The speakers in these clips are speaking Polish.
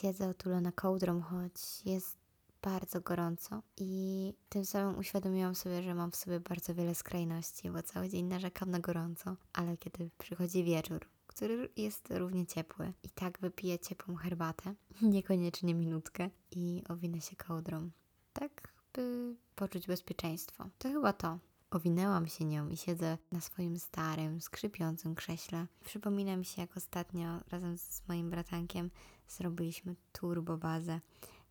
Siedzę otulona kołdrą, choć jest bardzo gorąco i tym samym uświadomiłam sobie, że mam w sobie bardzo wiele skrajności, bo cały dzień narzekam na gorąco, ale kiedy przychodzi wieczór, który jest równie ciepły i tak wypiję ciepłą herbatę, niekoniecznie minutkę i owinę się kołdrą. Tak, by poczuć bezpieczeństwo. To chyba to. Owinęłam się nią i siedzę na swoim starym, skrzypiącym krześle. Przypomina mi się, jak ostatnio razem z moim bratankiem zrobiliśmy turbobazę.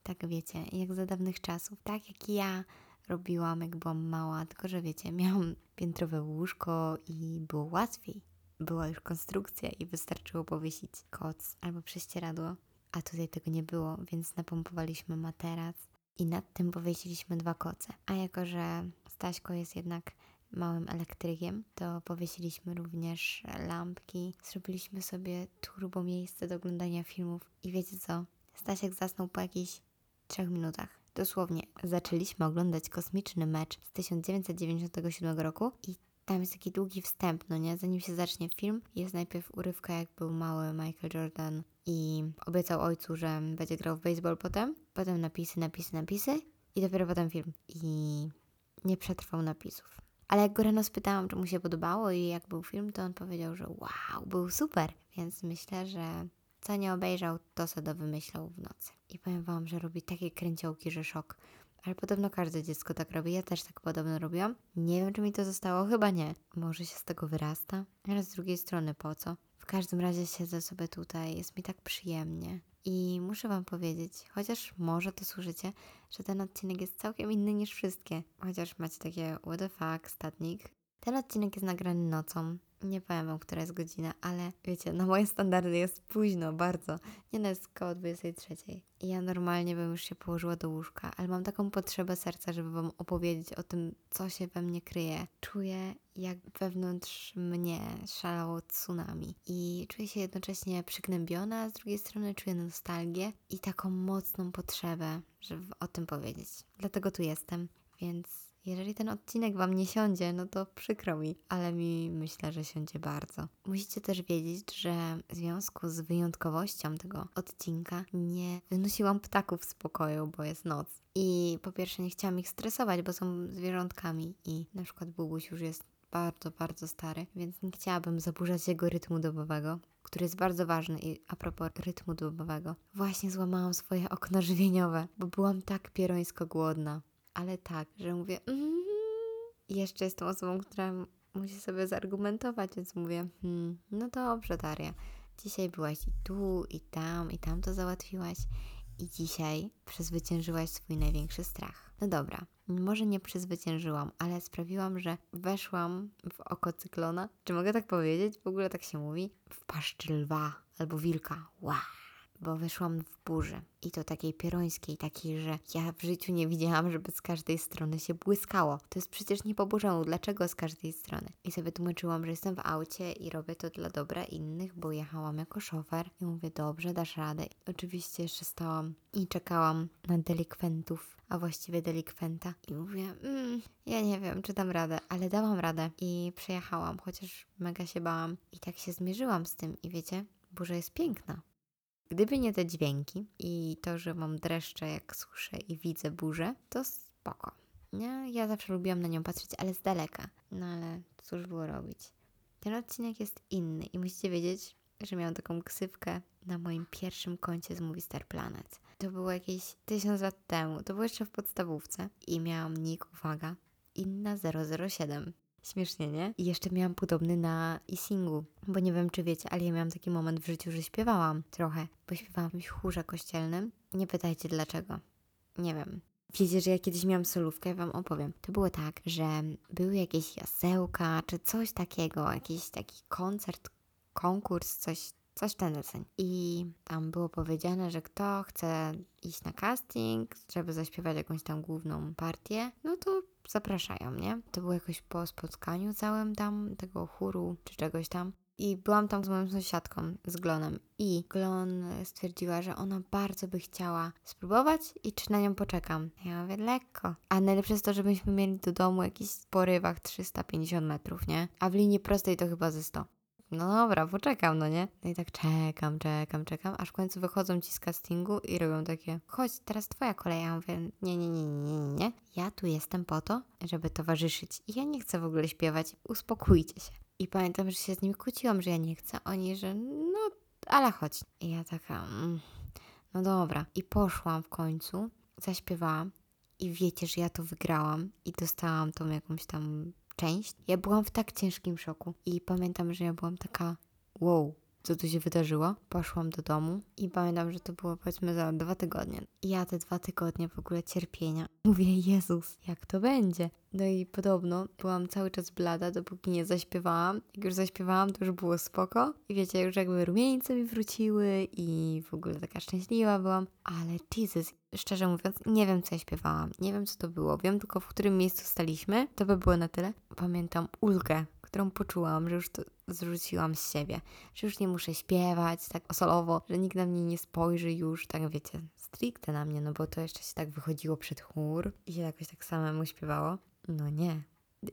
Tak wiecie, jak za dawnych czasów, tak jak ja robiłam, jak byłam mała, tylko że wiecie, miałam piętrowe łóżko i było łatwiej. Była już konstrukcja i wystarczyło powiesić koc albo prześcieradło, a tutaj tego nie było, więc napompowaliśmy materac i nad tym powiesiliśmy dwa koce. A jako, że Staśko jest jednak małym elektrykiem, to powiesiliśmy również lampki, zrobiliśmy sobie turbo miejsce do oglądania filmów i wiecie co? Stasiek zasnął po jakichś trzech minutach. Dosłownie. Zaczęliśmy oglądać kosmiczny mecz z 1997 roku i tam jest taki długi wstęp, no nie? Zanim się zacznie film, jest najpierw urywka, jak był mały Michael Jordan i obiecał ojcu, że będzie grał w baseball potem. Potem napisy, napisy, napisy i dopiero potem film. I nie przetrwał napisów. Ale jak go rano spytałam, czy mu się podobało i jak był film, to on powiedział, że wow, był super. Więc myślę, że co nie obejrzał, to sobie wymyślał w nocy. I powiem Wam, że robi takie kręciołki, że szok. Ale podobno każde dziecko tak robi. Ja też tak podobno robiłam. Nie wiem, czy mi to zostało. Chyba nie. Może się z tego wyrasta. Ale z drugiej strony po co? W każdym razie siedzę sobie tutaj. Jest mi tak przyjemnie. I muszę Wam powiedzieć, chociaż może to słyszycie, że ten odcinek jest całkiem inny niż wszystkie. Chociaż macie takie what the fuck, statnik. Ten odcinek jest nagrany nocą. Nie powiem Wam, która jest godzina, ale wiecie, na moje standardy jest późno, bardzo. Nie no, jest koło 23. I ja normalnie bym już się położyła do łóżka, ale mam taką potrzebę serca, żeby Wam opowiedzieć o tym, co się we mnie kryje. Czuję, jak wewnątrz mnie szalało tsunami. I czuję się jednocześnie przygnębiona, a z drugiej strony czuję nostalgię i taką mocną potrzebę, żeby o tym powiedzieć. Dlatego tu jestem, więc jeżeli ten odcinek Wam nie siądzie, no to przykro mi, ale mi myślę, że siądzie bardzo. Musicie też wiedzieć, że w związku z wyjątkowością tego odcinka nie wynosiłam ptaków z pokoju, bo jest noc. I po pierwsze nie chciałam ich stresować, bo są zwierzątkami i na przykład Bubuś już jest bardzo, bardzo stary, więc nie chciałabym zaburzać jego rytmu dobowego, który jest bardzo ważny i a propos rytmu dobowego. Właśnie złamałam swoje okno żywieniowe, bo byłam tak pierońsko głodna ale tak, że mówię, mm, jeszcze jestem osobą, która musi sobie zargumentować, więc mówię, hmm, no dobrze, Daria, dzisiaj byłaś i tu, i tam, i tam to załatwiłaś, i dzisiaj przezwyciężyłaś swój największy strach. No dobra, może nie przezwyciężyłam, ale sprawiłam, że weszłam w oko cyklona. Czy mogę tak powiedzieć? W ogóle tak się mówi. W paszczy lwa albo wilka. Wow bo wyszłam w burzy. I to takiej pierońskiej, takiej, że ja w życiu nie widziałam, żeby z każdej strony się błyskało. To jest przecież nie po Bożemu, dlaczego z każdej strony? I sobie tłumaczyłam, że jestem w aucie i robię to dla dobra innych, bo jechałam jako szofer i mówię, dobrze, dasz radę. Oczywiście jeszcze stałam i czekałam na delikwentów, a właściwie delikwenta. I mówię, mm, ja nie wiem, czy dam radę, ale dałam radę i przejechałam, chociaż mega się bałam. I tak się zmierzyłam z tym i wiecie, burza jest piękna. Gdyby nie te dźwięki i to, że mam dreszcze jak słyszę i widzę burzę, to spoko. Nie? Ja zawsze lubiłam na nią patrzeć, ale z daleka. No ale cóż było robić. Ten odcinek jest inny i musicie wiedzieć, że miałam taką ksywkę na moim pierwszym koncie z Movie Star Planet. To było jakieś tysiąc lat temu. To było jeszcze w podstawówce i miałam nick, uwaga, inna 007. Śmiesznie, nie? I jeszcze miałam podobny na e-singu, bo nie wiem, czy wiecie, ale ja miałam taki moment w życiu, że śpiewałam trochę, bo śpiewałam w chórze kościelnym. Nie pytajcie dlaczego. Nie wiem. Wiecie, że ja kiedyś miałam solówkę, ja Wam opowiem. To było tak, że były jakieś jasełka, czy coś takiego, jakiś taki koncert, konkurs, coś, coś w ten deseń. I tam było powiedziane, że kto chce iść na casting, żeby zaśpiewać jakąś tam główną partię, no to zapraszają, nie? To było jakoś po spotkaniu całym tam tego chóru czy czegoś tam. I byłam tam z moją sąsiadką, z Glonem. I Glon stwierdziła, że ona bardzo by chciała spróbować i czy na nią poczekam. Ja mówię, lekko. A najlepsze jest to, że byśmy mieli do domu jakiś porywach 350 metrów, nie? A w linii prostej to chyba ze 100. no dobra, poczekam, no nie? No i tak czekam, czekam, czekam, aż w końcu wychodzą ci z castingu i robią takie, chodź, teraz twoja kolej. Ja mówię, nie, nie, nie, nie, nie, nie. Ja tu jestem po to, żeby towarzyszyć. I ja nie chcę w ogóle śpiewać. Uspokójcie się. I pamiętam, że się z nimi kłóciłam, że ja nie chcę. Oni, że no, ale chodź. I ja taka, mm, no dobra. I poszłam w końcu, zaśpiewałam. I wiecie, że ja to wygrałam i dostałam tą jakąś tam część. Ja byłam w tak ciężkim szoku. I pamiętam, że ja byłam taka, wow, co tu się wydarzyło. Poszłam do domu i pamiętam, że to było powiedzmy za dwa tygodnie. I ja te dwa tygodnie w ogóle cierpienia. Mówię, Jezus, jak to będzie? No i podobno byłam cały czas blada, dopóki nie zaśpiewałam. Jak już zaśpiewałam, to już było spoko. I wiecie, już jakby rumieńce mi wróciły i w ogóle taka szczęśliwa byłam. Ale Jesus, szczerze mówiąc, nie wiem co ja śpiewałam. Nie wiem co to było. Wiem tylko w którym miejscu staliśmy. To by było na tyle. Pamiętam ulgę, którą poczułam, że już to zrzuciłam z siebie. Że już nie muszę śpiewać tak solowo, że nikt na mnie nie spojrzy już, tak wiecie, stricte na mnie, no bo to jeszcze się tak wychodziło przed chór i się jakoś tak samemu śpiewało. No nie.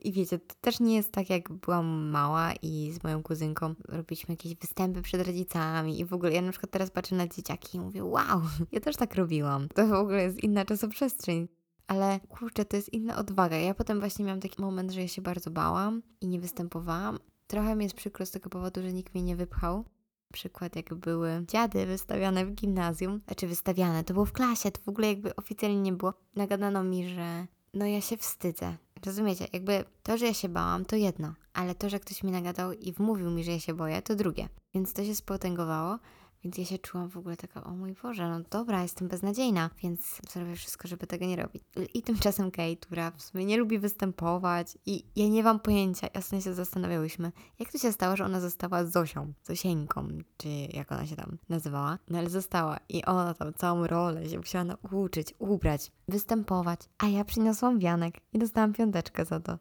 I wiecie, to też nie jest tak, jak byłam mała i z moją kuzynką robiliśmy jakieś występy przed rodzicami i w ogóle ja na przykład teraz patrzę na dzieciaki i mówię, wow, ja też tak robiłam. To w ogóle jest inna czasoprzestrzeń. Ale kurczę, to jest inna odwaga. Ja potem właśnie miałam taki moment, że ja się bardzo bałam i nie występowałam. Trochę mi jest przykro z tego powodu, że nikt mnie nie wypchał. Przykład, jak były dziady wystawiane w gimnazjum, znaczy wystawiane, to było w klasie, to w ogóle jakby oficjalnie nie było. Nagadano mi, że no ja się wstydzę. Rozumiecie? Jakby to, że ja się bałam, to jedno, ale to, że ktoś mi nagadał i wmówił mi, że ja się boję, to drugie. Więc to się spotęgowało. Więc ja się czułam w ogóle taka, o mój Boże, no dobra, jestem beznadziejna, więc zrobię wszystko, żeby tego nie robić. I tymczasem Kate, która w sumie nie lubi występować i ja nie mam pojęcia, jasno się zastanawiałyśmy, jak to się stało, że ona została Zosią, Zosieńką, czy jak ona się tam nazywała, no ale została i ona tam całą rolę się musiała nauczyć, ubrać, występować, a ja przyniosłam wianek i dostałam piąteczkę za to.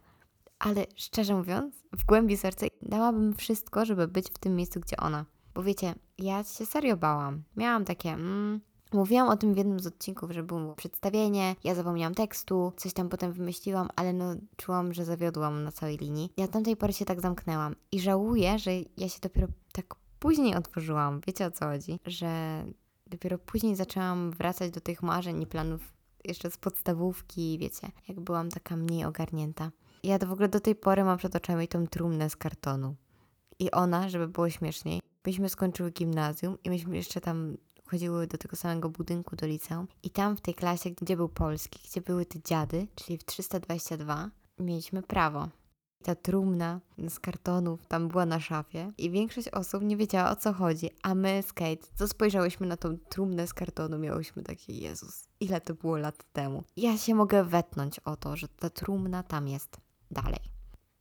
Ale szczerze mówiąc, w głębi serca dałabym wszystko, żeby być w tym miejscu, gdzie ona. Bo wiecie, ja się serio bałam. Miałam takie, mm, Mówiłam o tym w jednym z odcinków, że było przedstawienie, ja zapomniałam tekstu, coś tam potem wymyśliłam, ale no czułam, że zawiodłam na całej linii. Ja tamtej pory się tak zamknęłam i żałuję, że ja się dopiero tak później otworzyłam. Wiecie o co chodzi? Że dopiero później zaczęłam wracać do tych marzeń i planów jeszcze z podstawówki, wiecie, jak byłam taka mniej ogarnięta. Ja to w ogóle do tej pory mam przed oczami tą trumnę z kartonu. I ona, żeby było śmieszniej, myśmy skończyły gimnazjum i myśmy jeszcze tam chodziły do tego samego budynku, do liceum. I tam w tej klasie, gdzie był polski, gdzie były te dziady, czyli w 322, mieliśmy prawo. Ta trumna z kartonów tam była na szafie i większość osób nie wiedziała o co chodzi, a my z Kate, co spojrzałyśmy na tą trumnę z kartonu, miałyśmy takie Jezus, ile to było lat temu. Ja się mogę wetnąć o to, że ta trumna tam jest dalej.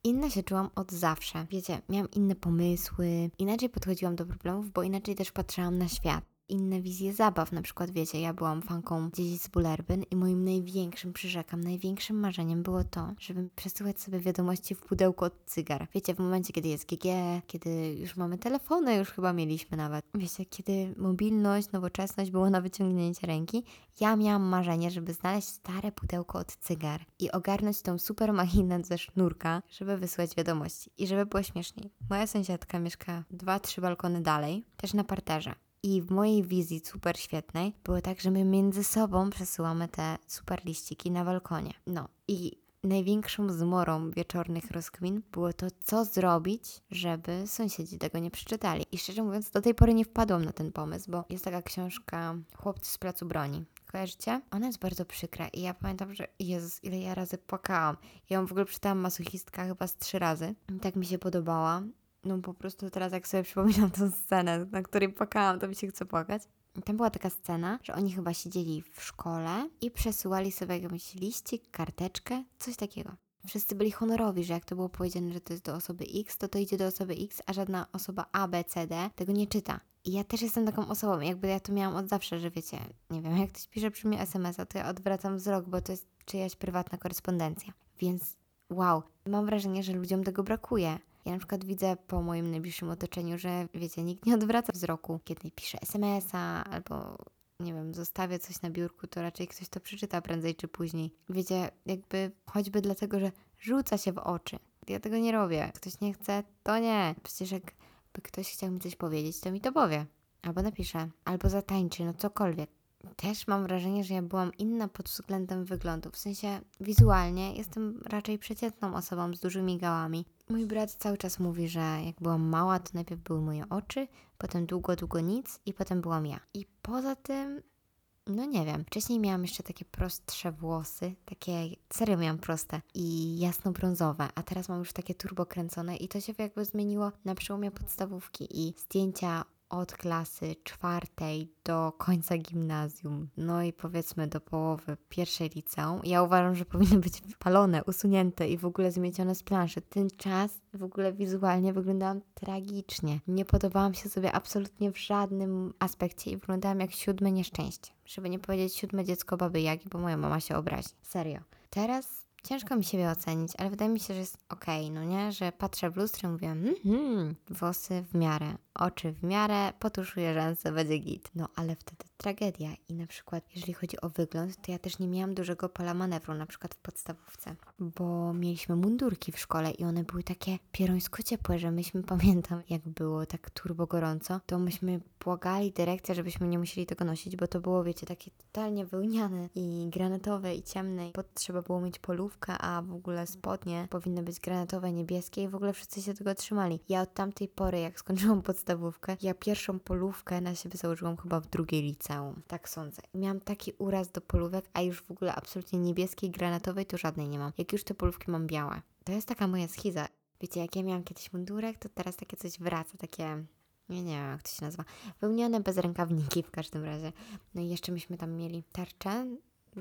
Inna się czułam od zawsze. Wiecie, miałam inne pomysły, inaczej podchodziłam do problemów, bo inaczej też patrzyłam na świat inne wizje zabaw. Na przykład, wiecie, ja byłam fanką dzieci z Bullerbyn i moim największym, przyrzekam, największym marzeniem było to, żeby przesyłać sobie wiadomości w pudełku od cygar. Wiecie, w momencie, kiedy jest GG, kiedy już mamy telefony, już chyba mieliśmy nawet. Wiecie, kiedy mobilność, nowoczesność było na wyciągnięcie ręki, ja miałam marzenie, żeby znaleźć stare pudełko od cygar i ogarnąć tą super machinę ze sznurka, żeby wysłać wiadomości i żeby było śmieszniej. Moja sąsiadka mieszka dwa, trzy balkony dalej, też na parterze. I w mojej wizji super świetnej było tak, że my między sobą przesyłamy te super liściki na balkonie. No i największą zmorą wieczornych rozkmin było to, co zrobić, żeby sąsiedzi tego nie przeczytali. I szczerze mówiąc, do tej pory nie wpadłam na ten pomysł, bo jest taka książka Chłopcy z placu broni. Kojarzycie? Ona jest bardzo przykra i ja pamiętam, że Jezus, ile ja razy płakałam. Ja ją w ogóle przeczytałam masochistka chyba z trzy razy. I tak mi się podobała no po prostu teraz jak sobie przypominam tę scenę, na której płakałam, to mi się chce płakać. Tam była taka scena, że oni chyba siedzieli w szkole i przesyłali sobie jakiś liścik, karteczkę, coś takiego. Wszyscy byli honorowi, że jak to było powiedziane, że to jest do osoby X, to to idzie do osoby X, a żadna osoba A, B, C, D tego nie czyta. I ja też jestem taką osobą, jakby ja to miałam od zawsze, że wiecie, nie wiem, jak ktoś pisze przy mnie SMS-a, to ja odwracam wzrok, bo to jest czyjaś prywatna korespondencja. Więc wow, mam wrażenie, że ludziom tego brakuje. Ja na przykład widzę po moim najbliższym otoczeniu, że wiecie, nikt nie odwraca wzroku, kiedy pisze SMS-a albo nie wiem, zostawię coś na biurku, to raczej ktoś to przeczyta prędzej czy później. Wiecie, jakby choćby dlatego, że rzuca się w oczy. Ja tego nie robię. Ktoś nie chce, to nie. Przecież jak jakby ktoś chciał mi coś powiedzieć, to mi to powie. Albo napisze, albo zatańczy, no cokolwiek. Też mam wrażenie, że ja byłam inna pod względem wyglądu. W sensie wizualnie jestem raczej przeciętną osobą z dużymi gałami. Mój brat cały czas mówi, że jak byłam mała, to najpierw były moje oczy, potem długo, długo nic i potem byłam ja. I poza tym no nie wiem. Wcześniej miałam jeszcze takie prostsze włosy, takie serio miałam proste i jasno-brązowe, a teraz mam już takie turbokręcone i to się jakby zmieniło na przełomie podstawówki i zdjęcia od klasy czwartej do końca gimnazjum, no i powiedzmy do połowy pierwszej liceum, ja uważam, że powinny być palone, usunięte i w ogóle zmiecione z planszy. Ten czas w ogóle wizualnie wyglądałam tragicznie. Nie podobałam się sobie absolutnie w żadnym aspekcie i wyglądałam jak siódme nieszczęście. Żeby nie powiedzieć siódme dziecko baby Jagi, bo moja mama się obrazi. Serio. Teraz Ciężko mi siebie ocenić, ale wydaje mi się, że jest okej, okay, no nie? Że patrzę w lustro i mówię, mhm, włosy w miarę, oczy w miarę, potuszuję rzęsy, będzie git. No ale wtedy tragedia i na przykład jeżeli chodzi o wygląd, to ja też nie miałam dużego pola manewru, na przykład w podstawówce, bo mieliśmy mundurki w szkole i one były takie pierońsko ciepłe, że myśmy, pamiętam jak było tak turbo gorąco, to myśmy błagali dyrekcję, żebyśmy nie musieli tego nosić, bo to było, wiecie, takie totalnie wełniane i granatowe i ciemne pod trzeba było mieć polówkę, a w ogóle spodnie powinny być granatowe, niebieskie i w ogóle wszyscy się tego trzymali. Ja od tamtej pory, jak skończyłam podstawówkę, ja pierwszą polówkę na siebie założyłam chyba w drugiej liceum. Tak sądzę. Miałam taki uraz do polówek, a już w ogóle absolutnie niebieskiej, granatowej to żadnej nie mam. Jak już te polówki mam białe. To jest taka moja schiza. Wiecie, jak ja miałam kiedyś mundurek, to teraz takie coś wraca, takie nie, nie wiem jak to się nazywa, wełnione bez rękawniki w każdym razie. No i jeszcze myśmy tam mieli tarczę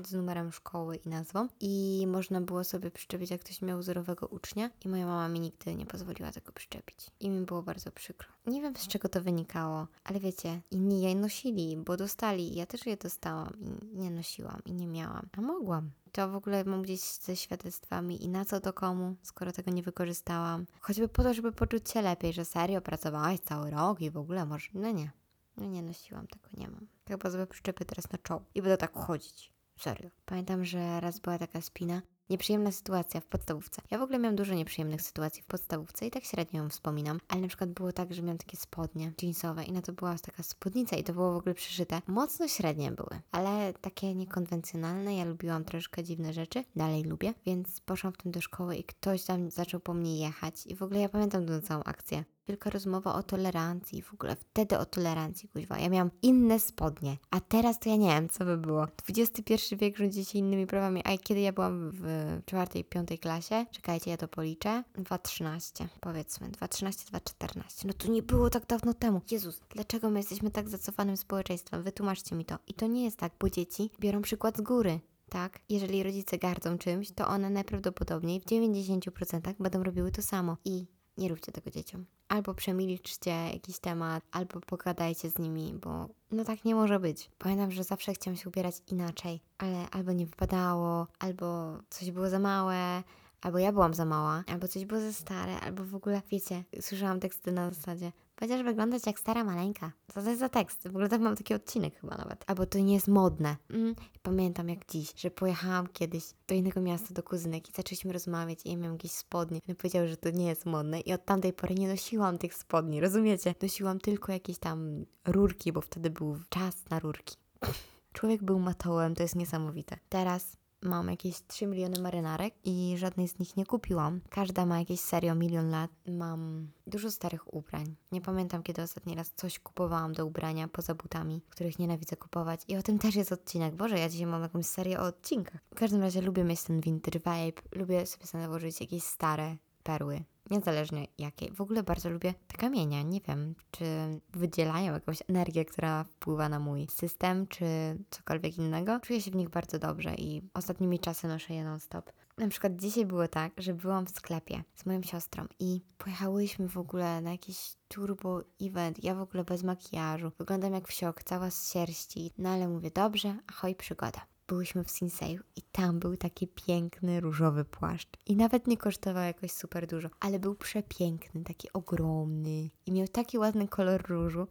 z numerem szkoły i nazwą i można było sobie przyczepić, jak ktoś miał wzorowego ucznia i moja mama mi nigdy nie pozwoliła tego przyczepić. I mi było bardzo przykro. Nie wiem z czego to wynikało, ale wiecie, inni je nosili, bo dostali ja też je dostałam i nie nosiłam i nie miałam, a mogłam. To w ogóle mam gdzieś ze świadectwami i na co to komu, skoro tego nie wykorzystałam. Choćby po to, żeby poczuć się lepiej, że serio pracowałaś cały rok i w ogóle może, no nie. No nie nosiłam tego, nie mam. Chyba sobie przyczepię teraz na czoło i będę tak chodzić. Serio. Pamiętam, że raz była taka spina, Nieprzyjemna sytuacja w podstawówce. Ja w ogóle miałam dużo nieprzyjemnych sytuacji w podstawówce i tak średnio ją wspominam, ale na przykład było tak, że miałam takie spodnie jeansowe i na to była taka spódnica i to było w ogóle przyszyte. Mocno średnie były, ale takie niekonwencjonalne. Ja lubiłam troszkę dziwne rzeczy, dalej lubię, więc poszłam w tym do szkoły i ktoś tam zaczął po mnie jechać i w ogóle ja pamiętam tę całą akcję wielka rozmowa o tolerancji, w ogóle wtedy o tolerancji, kuźwa. Ja miałam inne spodnie, a teraz to ja nie wiem, co by było. XXI wiek rządzi się innymi prawami, a kiedy ja byłam w czwartej, piątej klasie, czekajcie, ja to policzę, 2.13, powiedzmy, 2.13, 2.14, no to nie było tak dawno temu. Jezus, dlaczego my jesteśmy tak zacofanym społeczeństwem? Wytłumaczcie mi to. I to nie jest tak, bo dzieci biorą przykład z góry. Tak, jeżeli rodzice gardzą czymś, to one najprawdopodobniej w 90% będą robiły to samo. I nie róbcie tego dzieciom. Albo przemilczcie jakiś temat, albo pogadajcie z nimi, bo no tak nie może być. Pamiętam, że zawsze chciałam się ubierać inaczej, ale albo nie wypadało, albo coś było za małe, albo ja byłam za mała, albo coś było za stare, albo w ogóle, wiecie, słyszałam teksty na zasadzie Będziesz wyglądać jak stara maleńka. Co to jest za tekst? W ogóle tak mam taki odcinek chyba nawet. Albo to nie jest modne. Mm, pamiętam jak dziś, że pojechałam kiedyś do innego miasta, do kuzynek i zaczęliśmy rozmawiać i ja miałam jakieś spodnie. On powiedział, że to nie jest modne i od tamtej pory nie nosiłam tych spodni, rozumiecie? Nosiłam tylko jakieś tam rurki, bo wtedy był czas na rurki. Człowiek był matołem, to jest niesamowite. Teraz mam jakieś 3 miliony marynarek i żadnej z nich nie kupiłam. Każda ma jakieś serio milion lat. Mam dużo starych ubrań. Nie pamiętam, kiedy ostatni raz coś kupowałam do ubrania poza butami, których nienawidzę kupować. I o tym też jest odcinek. Boże, ja dzisiaj mam jakąś serię o odcinkach. W każdym razie lubię mieć ten vintage vibe. Lubię sobie założyć jakieś stare perły niezależnie jakiej. W ogóle bardzo lubię te kamienie. Nie wiem, czy wydzielają jakąś energię, która wpływa na mój system, czy cokolwiek innego. Czuję się w nich bardzo dobrze i ostatnimi czasy noszę je non-stop. Na przykład dzisiaj było tak, że byłam w sklepie z moją siostrą i pojechałyśmy w ogóle na jakiś turbo event. Ja w ogóle bez makijażu. Wyglądam jak wsiok, cała z sierści. No ale mówię, dobrze, ahoj, przygoda byłyśmy w Sinseju i tam był taki piękny różowy płaszcz. I nawet nie kosztował jakoś super dużo, ale był przepiękny, taki ogromny i miał taki ładny kolor różu.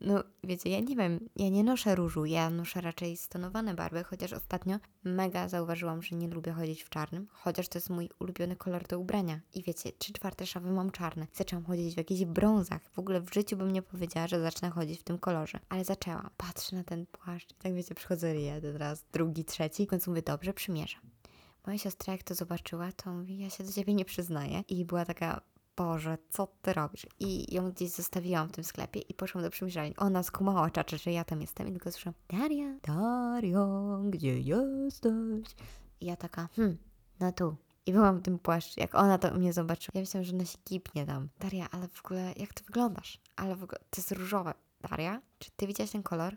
No, wiecie, ja nie wiem, ja nie noszę różu, ja noszę raczej stonowane barwy, chociaż ostatnio mega zauważyłam, że nie lubię chodzić w czarnym, chociaż to jest mój ulubiony kolor do ubrania. I wiecie, trzy czwarte szafy mam czarne. Zaczęłam chodzić w jakichś brązach. W ogóle w życiu bym nie powiedziała, że zacznę chodzić w tym kolorze. Ale zaczęłam. Patrzę na ten płaszcz i tak wiecie, przychodzę jeden raz, drugi, trzeci. W końcu mówię, dobrze, przymierzam. Moja siostra jak to zobaczyła, to mówi, ja się do ciebie nie przyznaję. I była taka, Boże, co ty robisz? I ją gdzieś zostawiłam w tym sklepie i poszłam do przymierzalni. Ona skumała czacze, że ja tam jestem i tylko słyszałam Daria, Daria, gdzie jesteś? I ja taka, hm, no tu. I byłam w tym płaszczu, jak ona to mnie zobaczyła. Ja myślałam, że ona się kipnie tam. Daria, ale w ogóle, jak ty wyglądasz? Ale w ogóle, to jest różowe. Daria, czy ty widziałaś ten kolor?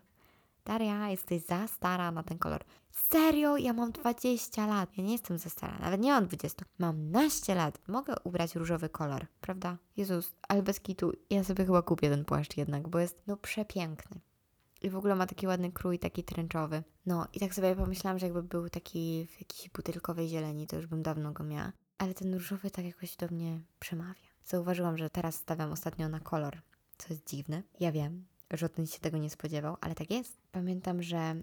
Daria, jesteś za stara na ten kolor. Serio? Ja mam 20 lat. Ja nie jestem za stara, nawet nie mam 20. Mam naście lat. Mogę ubrać różowy kolor, prawda? Jezus, ale bez kitu. Ja sobie chyba kupię ten płaszcz jednak, bo jest no przepiękny. I w ogóle ma taki ładny krój, taki tręczowy. No i tak sobie pomyślałam, że jakby był taki w jakiejś butelkowej zieleni, to już bym dawno go miała. Ale ten różowy tak jakoś do mnie przemawia. Zauważyłam, że teraz stawiam ostatnio na kolor, co jest dziwne. Ja wiem, żaden się tego nie spodziewał, ale tak jest. Pamiętam, że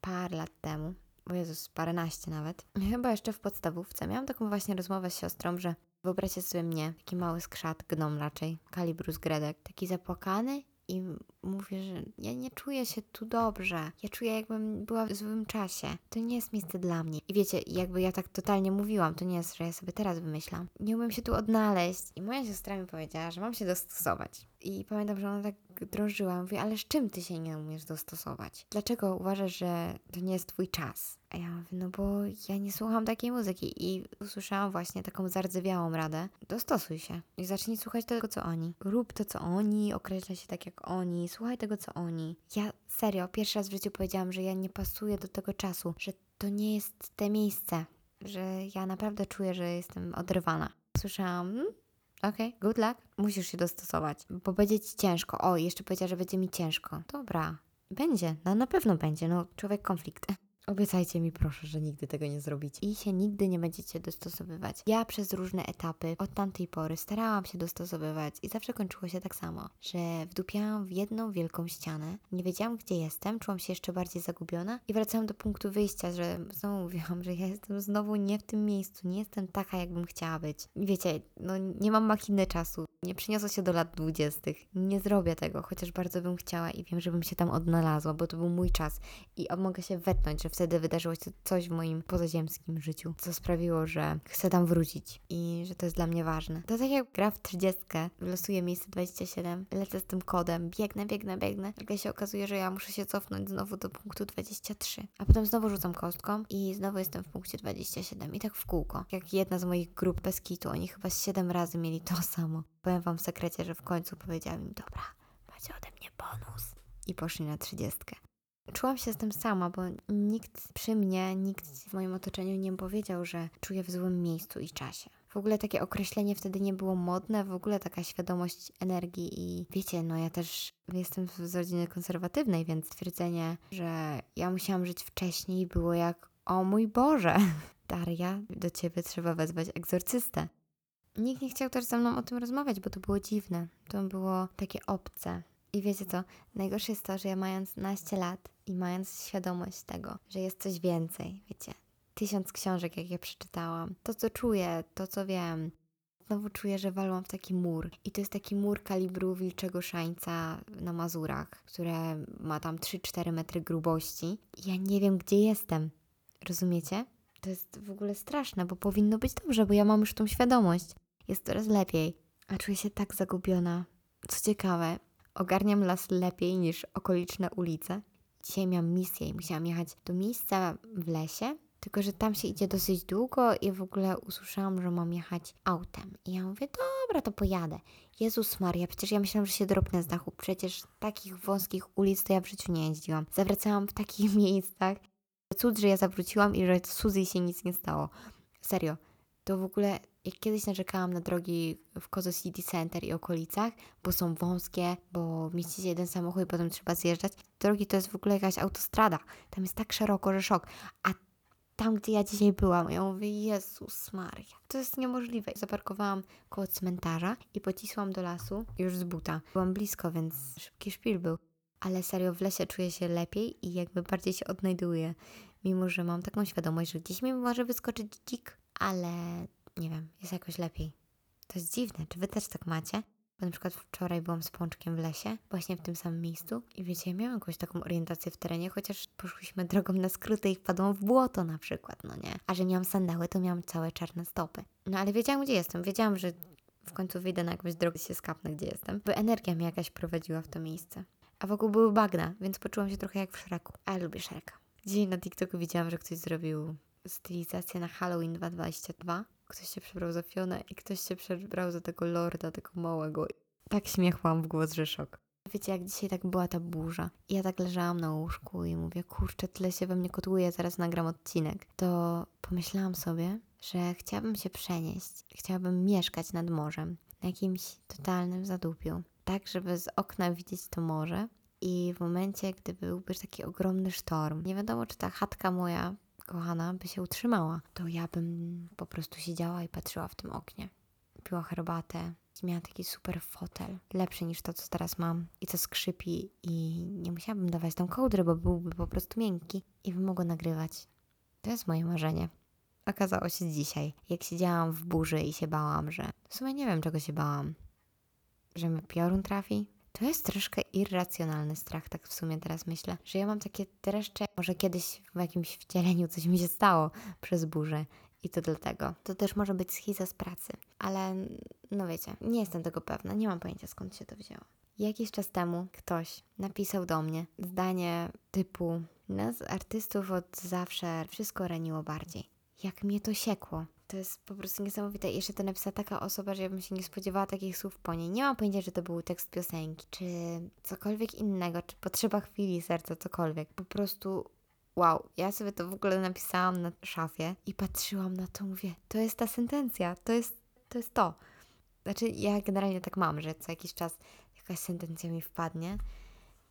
parę lat temu, o Jezus, paręnaście nawet, chyba jeszcze w podstawówce, miałam taką właśnie rozmowę z siostrą, że wyobraźcie sobie mnie, taki mały skrzat, gnom raczej, kalibru z gredek, taki zapłakany i mówię, że ja nie czuję się tu dobrze. Ja czuję, jakbym była w złym czasie. To nie jest miejsce dla mnie. I wiecie, jakby ja tak totalnie mówiłam, to nie jest, że ja sobie teraz wymyślam. Nie umiem się tu odnaleźć. I moja siostra mi powiedziała, że mam się dostosować. I pamiętam, że ona tak drążyła. Mówi, ale z czym ty się nie umiesz dostosować? Dlaczego uważasz, że to nie jest twój czas? A ja mówię, no bo ja nie słucham takiej muzyki i usłyszałam właśnie taką zardzewiałą radę. Dostosuj się i zacznij słuchać tego, co oni. Rób to, co oni, określaj się tak jak oni, słuchaj tego, co oni. Ja serio, pierwszy raz w życiu powiedziałam, że ja nie pasuję do tego czasu, że to nie jest te miejsce, że ja naprawdę czuję, że jestem oderwana. Słyszałam, hmm? Okej, okay, good luck, musisz się dostosować, bo będzie ci ciężko. O, jeszcze powiedziała, że będzie mi ciężko. Dobra, będzie, no na pewno będzie, no człowiek konflikt. Obiecajcie mi proszę, że nigdy tego nie zrobicie i się nigdy nie będziecie dostosowywać. Ja przez różne etapy od tamtej pory starałam się dostosowywać i zawsze kończyło się tak samo, że wdupiałam w jedną wielką ścianę, nie wiedziałam gdzie jestem, czułam się jeszcze bardziej zagubiona i wracałam do punktu wyjścia, że znowu mówiłam, że ja jestem znowu nie w tym miejscu, nie jestem taka jakbym chciała być. Wiecie, no nie mam machiny czasu, nie przyniosę się do lat dwudziestych, nie zrobię tego, chociaż bardzo bym chciała i wiem, żebym się tam odnalazła, bo to był mój czas i mogę się wetnąć, że wtedy wydarzyło się coś w moim pozaziemskim życiu, co sprawiło, że chcę tam wrócić i że to jest dla mnie ważne. To tak jak gra w 30, losuję miejsce 27, lecę z tym kodem, biegnę, biegnę, biegnę. Nagle się okazuje, że ja muszę się cofnąć znowu do punktu 23, a potem znowu rzucam kostką i znowu jestem w punkcie 27 i tak w kółko. Jak jedna z moich grup bez kitu, oni chyba 7 razy mieli to samo. Powiem wam w sekrecie, że w końcu powiedziałam im, dobra, macie ode mnie bonus. I poszli na 30. Czułam się z tym sama, bo nikt przy mnie, nikt w moim otoczeniu nie powiedział, że czuję w złym miejscu i czasie. W ogóle takie określenie wtedy nie było modne, w ogóle taka świadomość energii i wiecie, no ja też jestem z rodziny konserwatywnej, więc stwierdzenie, że ja musiałam żyć wcześniej było jak o mój Boże, Daria, do ciebie trzeba wezwać egzorcystę. Nikt nie chciał też ze mną o tym rozmawiać, bo to było dziwne. To było takie obce. I wiecie co? Najgorsze jest to, że ja mając naście lat i mając świadomość tego, że jest coś więcej, wiecie, tysiąc książek, jak ja przeczytałam, to co czuję, to co wiem, znowu czuję, że walłam w taki mur. I to jest taki mur kalibru wilczego szańca na Mazurach, które ma tam 3-4 metry grubości. I ja nie wiem, gdzie jestem. Rozumiecie? To jest w ogóle straszne, bo powinno być dobrze, bo ja mam już tą świadomość. Jest coraz lepiej. A czuję się tak zagubiona. Co ciekawe, ogarniam las lepiej niż okoliczne ulice. Dzisiaj miałam misję i musiałam jechać do miejsca w lesie, tylko że tam się idzie dosyć długo i w ogóle usłyszałam, że mam jechać autem. I ja mówię, dobra, to pojadę. Jezus Maria, przecież ja myślałam, że się dropnę z dachu. Przecież takich wąskich ulic to ja w życiu nie jeździłam. Zawracałam w takich miejscach. Cud, że ja zawróciłam i że Suzy się nic nie stało. Serio, to w ogóle jak kiedyś narzekałam na drogi w Kozo City Center i okolicach, bo są wąskie, bo mieści się jeden samochód i potem trzeba zjeżdżać. Drogi to jest w ogóle jakaś autostrada. Tam jest tak szeroko, że szok. A tam, gdzie ja dzisiaj byłam, ja mówię, Jezus Maria, to jest niemożliwe. Zaparkowałam koło cmentarza i pocisłam do lasu już z buta. Byłam blisko, więc szybki szpil był. ale serio w lesie czuję się lepiej i jakby bardziej się odnajduję. Mimo, że mam taką świadomość, że gdzieś mi może wyskoczyć dzik, ale nie wiem, jest jakoś lepiej. To jest dziwne, czy wy też tak macie? Bo na przykład wczoraj byłam z Pączkiem w lesie, właśnie w tym samym miejscu i wiecie, ja miałam jakąś taką orientację w terenie, chociaż poszłyśmy drogą na skróty i wpadłam w błoto na przykład, no nie? A że miałam sandały, to miałam całe czarne stopy. No ale wiedziałam, gdzie jestem. Wiedziałam, że w końcu wyjdę na jakąś drogę się skapnę, gdzie jestem. Bo energia mnie jakaś prowadziła w to miejsce. A wokół były bagna, więc poczułam się trochę jak w Shreku. A ja lubię Shreka. Dzisiaj na TikToku widziałam, że ktoś zrobił stylizację na Halloween 2022 ktoś się przebrał za Fionę i ktoś się przebrał za tego lorda, tego małego. Tak śmiechłam w głos, że szok. Wiecie, jak dzisiaj tak była ta burza i ja tak leżałam na łóżku i mówię, kurczę, tyle się we mnie kotłuje, zaraz nagram odcinek. To pomyślałam sobie, że chciałabym się przenieść, chciałabym mieszkać nad morzem, na jakimś totalnym zadupiu, tak żeby z okna widzieć to morze i w momencie, gdy byłby taki ogromny sztorm, nie wiadomo, czy ta chatka moja kochana by się utrzymała, to ja bym po prostu siedziała i patrzyła w tym oknie. Piła herbatę, miała taki super fotel, lepszy niż to, co teraz mam i co skrzypi i nie musiałabym dawać tam kołdry, bo byłby po prostu miękki i bym mogła nagrywać. To jest moje marzenie. Okazało się dzisiaj, jak siedziałam w burzy i się bałam, że w sumie nie wiem, czego się bałam. Że mnie piorun trafi? To jest troszkę irracjonalny strach, tak w sumie teraz myślę, że ja mam takie dreszcze, może kiedyś w jakimś wcieleniu coś mi się stało przez burzę i to dlatego. To też może być schiza z pracy, ale no wiecie, nie jestem tego pewna, nie mam pojęcia skąd się to wzięło. Jakiś czas temu ktoś napisał do mnie zdanie typu nas artystów od zawsze wszystko raniło bardziej. Jak mnie to siekło. To jest po prostu niesamowite. I jeszcze to napisała taka osoba, że ja bym się nie spodziewała takich słów po niej. Nie mam pojęcia, że to był tekst piosenki, czy cokolwiek innego, czy potrzeba chwili serca, cokolwiek. Po prostu wow, ja sobie to w ogóle napisałam na szafie i patrzyłam na to, mówię, to jest ta sentencja, to jest to. Jest to. Znaczy, ja generalnie tak mam, że co jakiś czas jakaś sentencja mi wpadnie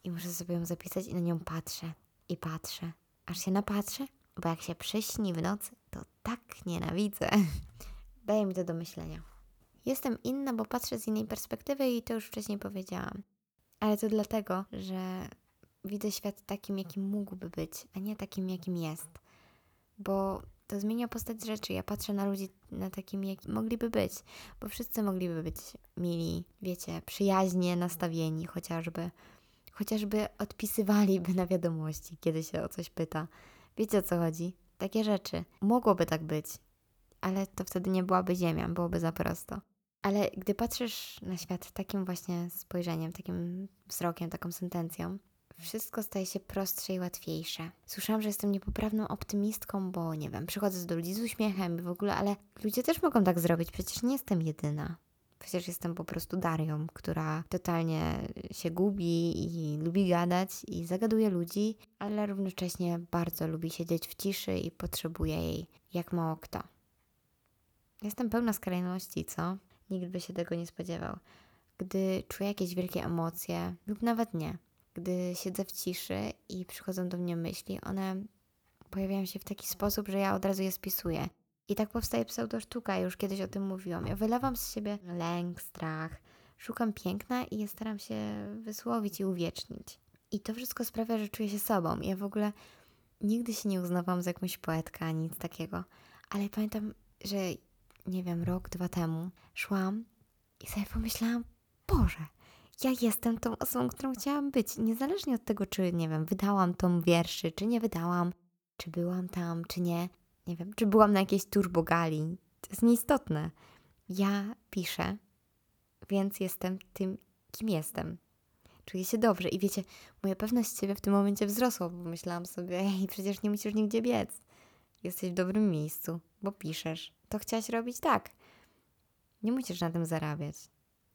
i muszę sobie ją zapisać i na nią patrzę i patrzę, aż się napatrzę bo jak się przyśni w nocy, to tak nienawidzę. Daje mi to do myślenia. Jestem inna, bo patrzę z innej perspektywy i to już wcześniej powiedziałam. Ale to dlatego, że widzę świat takim, jakim mógłby być, a nie takim, jakim jest. Bo to zmienia postać rzeczy. Ja patrzę na ludzi na takim, jak mogliby być, bo wszyscy mogliby być mili, wiecie, przyjaźnie nastawieni chociażby. Chociażby odpisywaliby na wiadomości, kiedy się o coś pyta. Wiecie o co chodzi? Takie rzeczy. Mogłoby tak być, ale to wtedy nie byłaby ziemia, byłoby za prosto. Ale gdy patrzysz na świat takim właśnie spojrzeniem, takim wzrokiem, taką sentencją, wszystko staje się prostsze i łatwiejsze. Słyszałam, że jestem niepoprawną optymistką, bo nie wiem, przychodzę do ludzi z uśmiechem w ogóle, ale ludzie też mogą tak zrobić, przecież nie jestem jedyna. Przecież jestem po prostu Darią, która totalnie się gubi i lubi gadać i zagaduje ludzi, ale równocześnie bardzo lubi siedzieć w ciszy i potrzebuje jej jak mało kto. Jestem pełna skrajności, co? Nikt by się tego nie spodziewał. Gdy czuję jakieś wielkie emocje, lub nawet nie, gdy siedzę w ciszy i przychodzą do mnie myśli, one pojawiają się w taki sposób, że ja od razu je spisuję. I tak powstaje pseudosztuka, już kiedyś o tym mówiłam. Ja wylewam z siebie lęk, strach, szukam piękna i staram się wysłowić i uwiecznić. I to wszystko sprawia, że czuję się sobą. Ja w ogóle nigdy się nie uznawałam za jakąś poetkę nic takiego. Ale pamiętam, że nie wiem, rok, dwa temu szłam i sobie pomyślałam, Boże, ja jestem tą osobą, którą chciałam być. Niezależnie od tego, czy, nie wiem, wydałam tą wierszy, czy nie wydałam, czy byłam tam, czy nie nie wiem, czy byłam na jakiejś turbogali. To jest nieistotne. Ja piszę, więc jestem tym, kim jestem. Czuję się dobrze i wiecie, moja pewność siebie w tym momencie wzrosła, bo myślałam sobie, ej, przecież nie musisz nigdzie biec. Jesteś w dobrym miejscu, bo piszesz. To chciałaś robić tak. Nie musisz na tym zarabiać.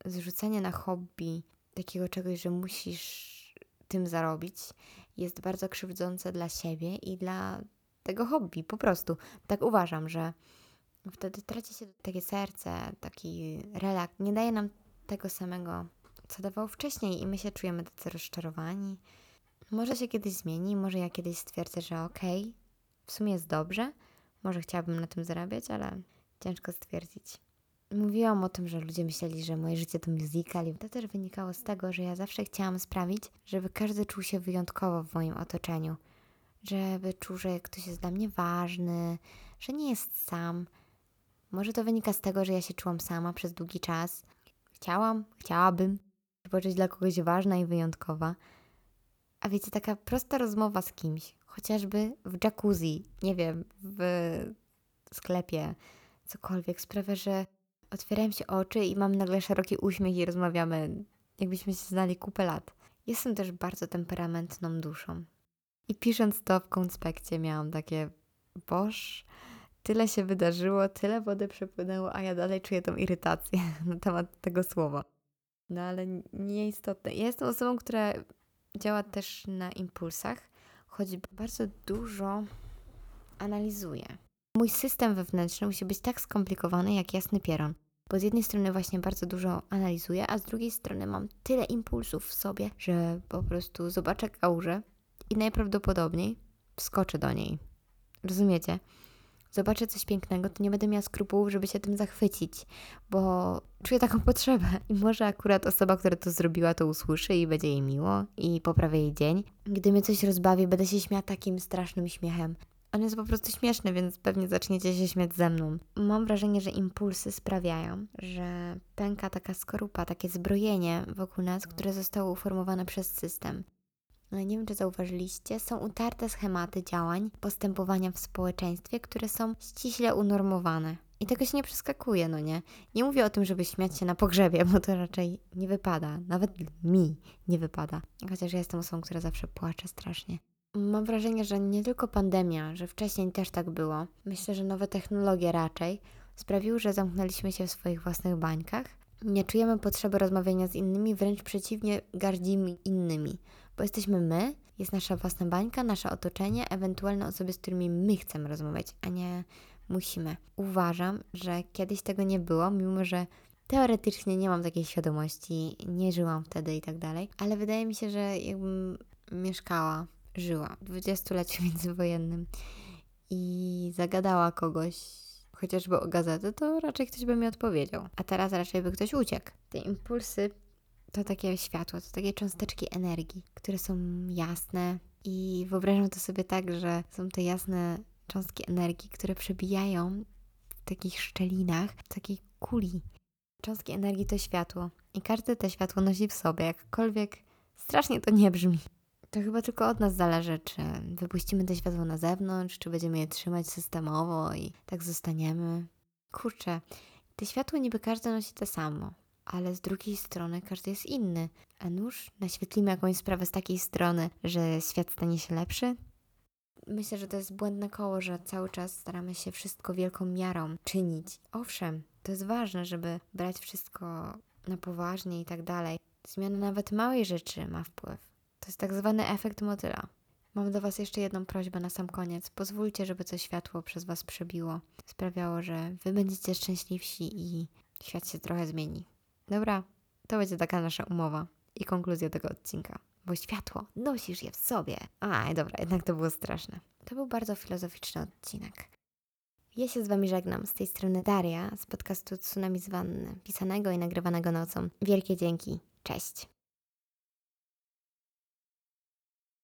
Zrzucenie na hobby takiego czegoś, że musisz tym zarobić, jest bardzo krzywdzące dla siebie i dla tego hobby, po prostu. Tak uważam, że wtedy traci się takie serce, taki relaks. Nie daje nam tego samego, co dawał wcześniej i my się czujemy tacy rozczarowani. Może się kiedyś zmieni, może ja kiedyś stwierdzę, że okej, okay, w sumie jest dobrze, może chciałabym na tym zarabiać, ale ciężko stwierdzić. Mówiłam o tym, że ludzie myśleli, że moje życie to musical i to też wynikało z tego, że ja zawsze chciałam sprawić, żeby każdy czuł się wyjątkowo w moim otoczeniu. Żeby czuł, że ktoś jest dla mnie ważny, że nie jest sam. Może to wynika z tego, że ja się czułam sama przez długi czas. Chciałam, chciałabym poczuć dla kogoś ważna i wyjątkowa. A wiecie, taka prosta rozmowa z kimś, chociażby w jacuzzi, nie wiem, w sklepie, cokolwiek, sprawia, że otwierają się oczy i mam nagle szeroki uśmiech i rozmawiamy, jakbyśmy się znali kupę lat. Jestem też bardzo temperamentną duszą. I pisząc to w konspekcie miałam takie, boż, tyle się wydarzyło, tyle wody przepłynęło, a ja dalej czuję tą irytację na temat tego słowa. No ale nieistotne. Ja jestem osobą, która działa też na impulsach, choć bardzo dużo analizuje. Mój system wewnętrzny musi być tak skomplikowany jak jasny pieron. Bo z jednej strony właśnie bardzo dużo analizuję, a z drugiej strony mam tyle impulsów w sobie, że po prostu zobaczę kałużę i najprawdopodobniej wskoczę do niej. Rozumiecie? Zobaczę coś pięknego, to nie będę miała skrupułów, żeby się tym zachwycić, bo czuję taką potrzebę. I może akurat osoba, która to zrobiła, to usłyszy i będzie jej miło i poprawia jej dzień. Gdy mnie coś rozbawi, będę się śmiała takim strasznym śmiechem. On jest po prostu śmieszny, więc pewnie zaczniecie się śmiać ze mną. Mam wrażenie, że impulsy sprawiają, że pęka taka skorupa, takie zbrojenie wokół nas, które zostało uformowane przez system. Nie wiem, czy zauważyliście, są utarte schematy działań, postępowania w społeczeństwie, które są ściśle unormowane. I tego się nie przeskakuje, no nie? Nie mówię o tym, żeby śmiać się na pogrzebie, bo to raczej nie wypada. Nawet mi nie wypada. Chociaż ja jestem osobą, która zawsze płacze strasznie. Mam wrażenie, że nie tylko pandemia, że wcześniej też tak było. Myślę, że nowe technologie raczej sprawiły, że zamknęliśmy się w swoich własnych bańkach. Nie czujemy potrzeby rozmawiania z innymi, wręcz przeciwnie, gardzimy innymi, bo jesteśmy my, jest nasza własna bańka, nasze otoczenie, ewentualne osoby, z którymi my chcemy rozmawiać, a nie musimy. Uważam, że kiedyś tego nie było, mimo że teoretycznie nie mam takiej świadomości, nie żyłam wtedy i tak dalej, ale wydaje mi się, że jakbym mieszkała żyła w dwudziestoleciu międzywojennym i zagadała kogoś, chociażby o gazetę, to raczej ktoś by mi odpowiedział. A teraz raczej by ktoś uciekł. Te impulsy to takie światło, to takie cząsteczki energii, które są jasne i wyobrażam to sobie tak, że są te jasne cząstki energii, które przebijają w takich szczelinach, w takiej kuli. Cząstki energii to światło i każde to światło nosi w sobie, jakkolwiek strasznie to nie brzmi. To chyba tylko od nas zależy, czy wypuścimy to światło na zewnątrz, czy będziemy je trzymać systemowo i tak zostaniemy. Kurczę, te światło niby każdy nosi to samo, ale z drugiej strony każdy jest inny. A nuż naświetlimy jakąś sprawę z takiej strony, że świat stanie się lepszy? Myślę, że to jest błędne koło, że cały czas staramy się wszystko wielką miarą czynić. Owszem, to jest ważne, żeby brać wszystko na poważnie i tak dalej. Zmiana nawet małej rzeczy ma wpływ. To jest tak zwany efekt motyla. Mam do Was jeszcze jedną prośbę na sam koniec. Pozwólcie, żeby to światło przez Was przebiło. Sprawiało, że Wy będziecie szczęśliwsi i świat się trochę zmieni. Dobra, to będzie taka nasza umowa i konkluzja tego odcinka. Bo światło, nosisz je w sobie. A, dobra, jednak to było straszne. To był bardzo filozoficzny odcinek. Ja się z Wami żegnam. Z tej strony Daria z podcastu Tsunami z Wanny, pisanego i nagrywanego nocą. Wielkie dzięki. Cześć.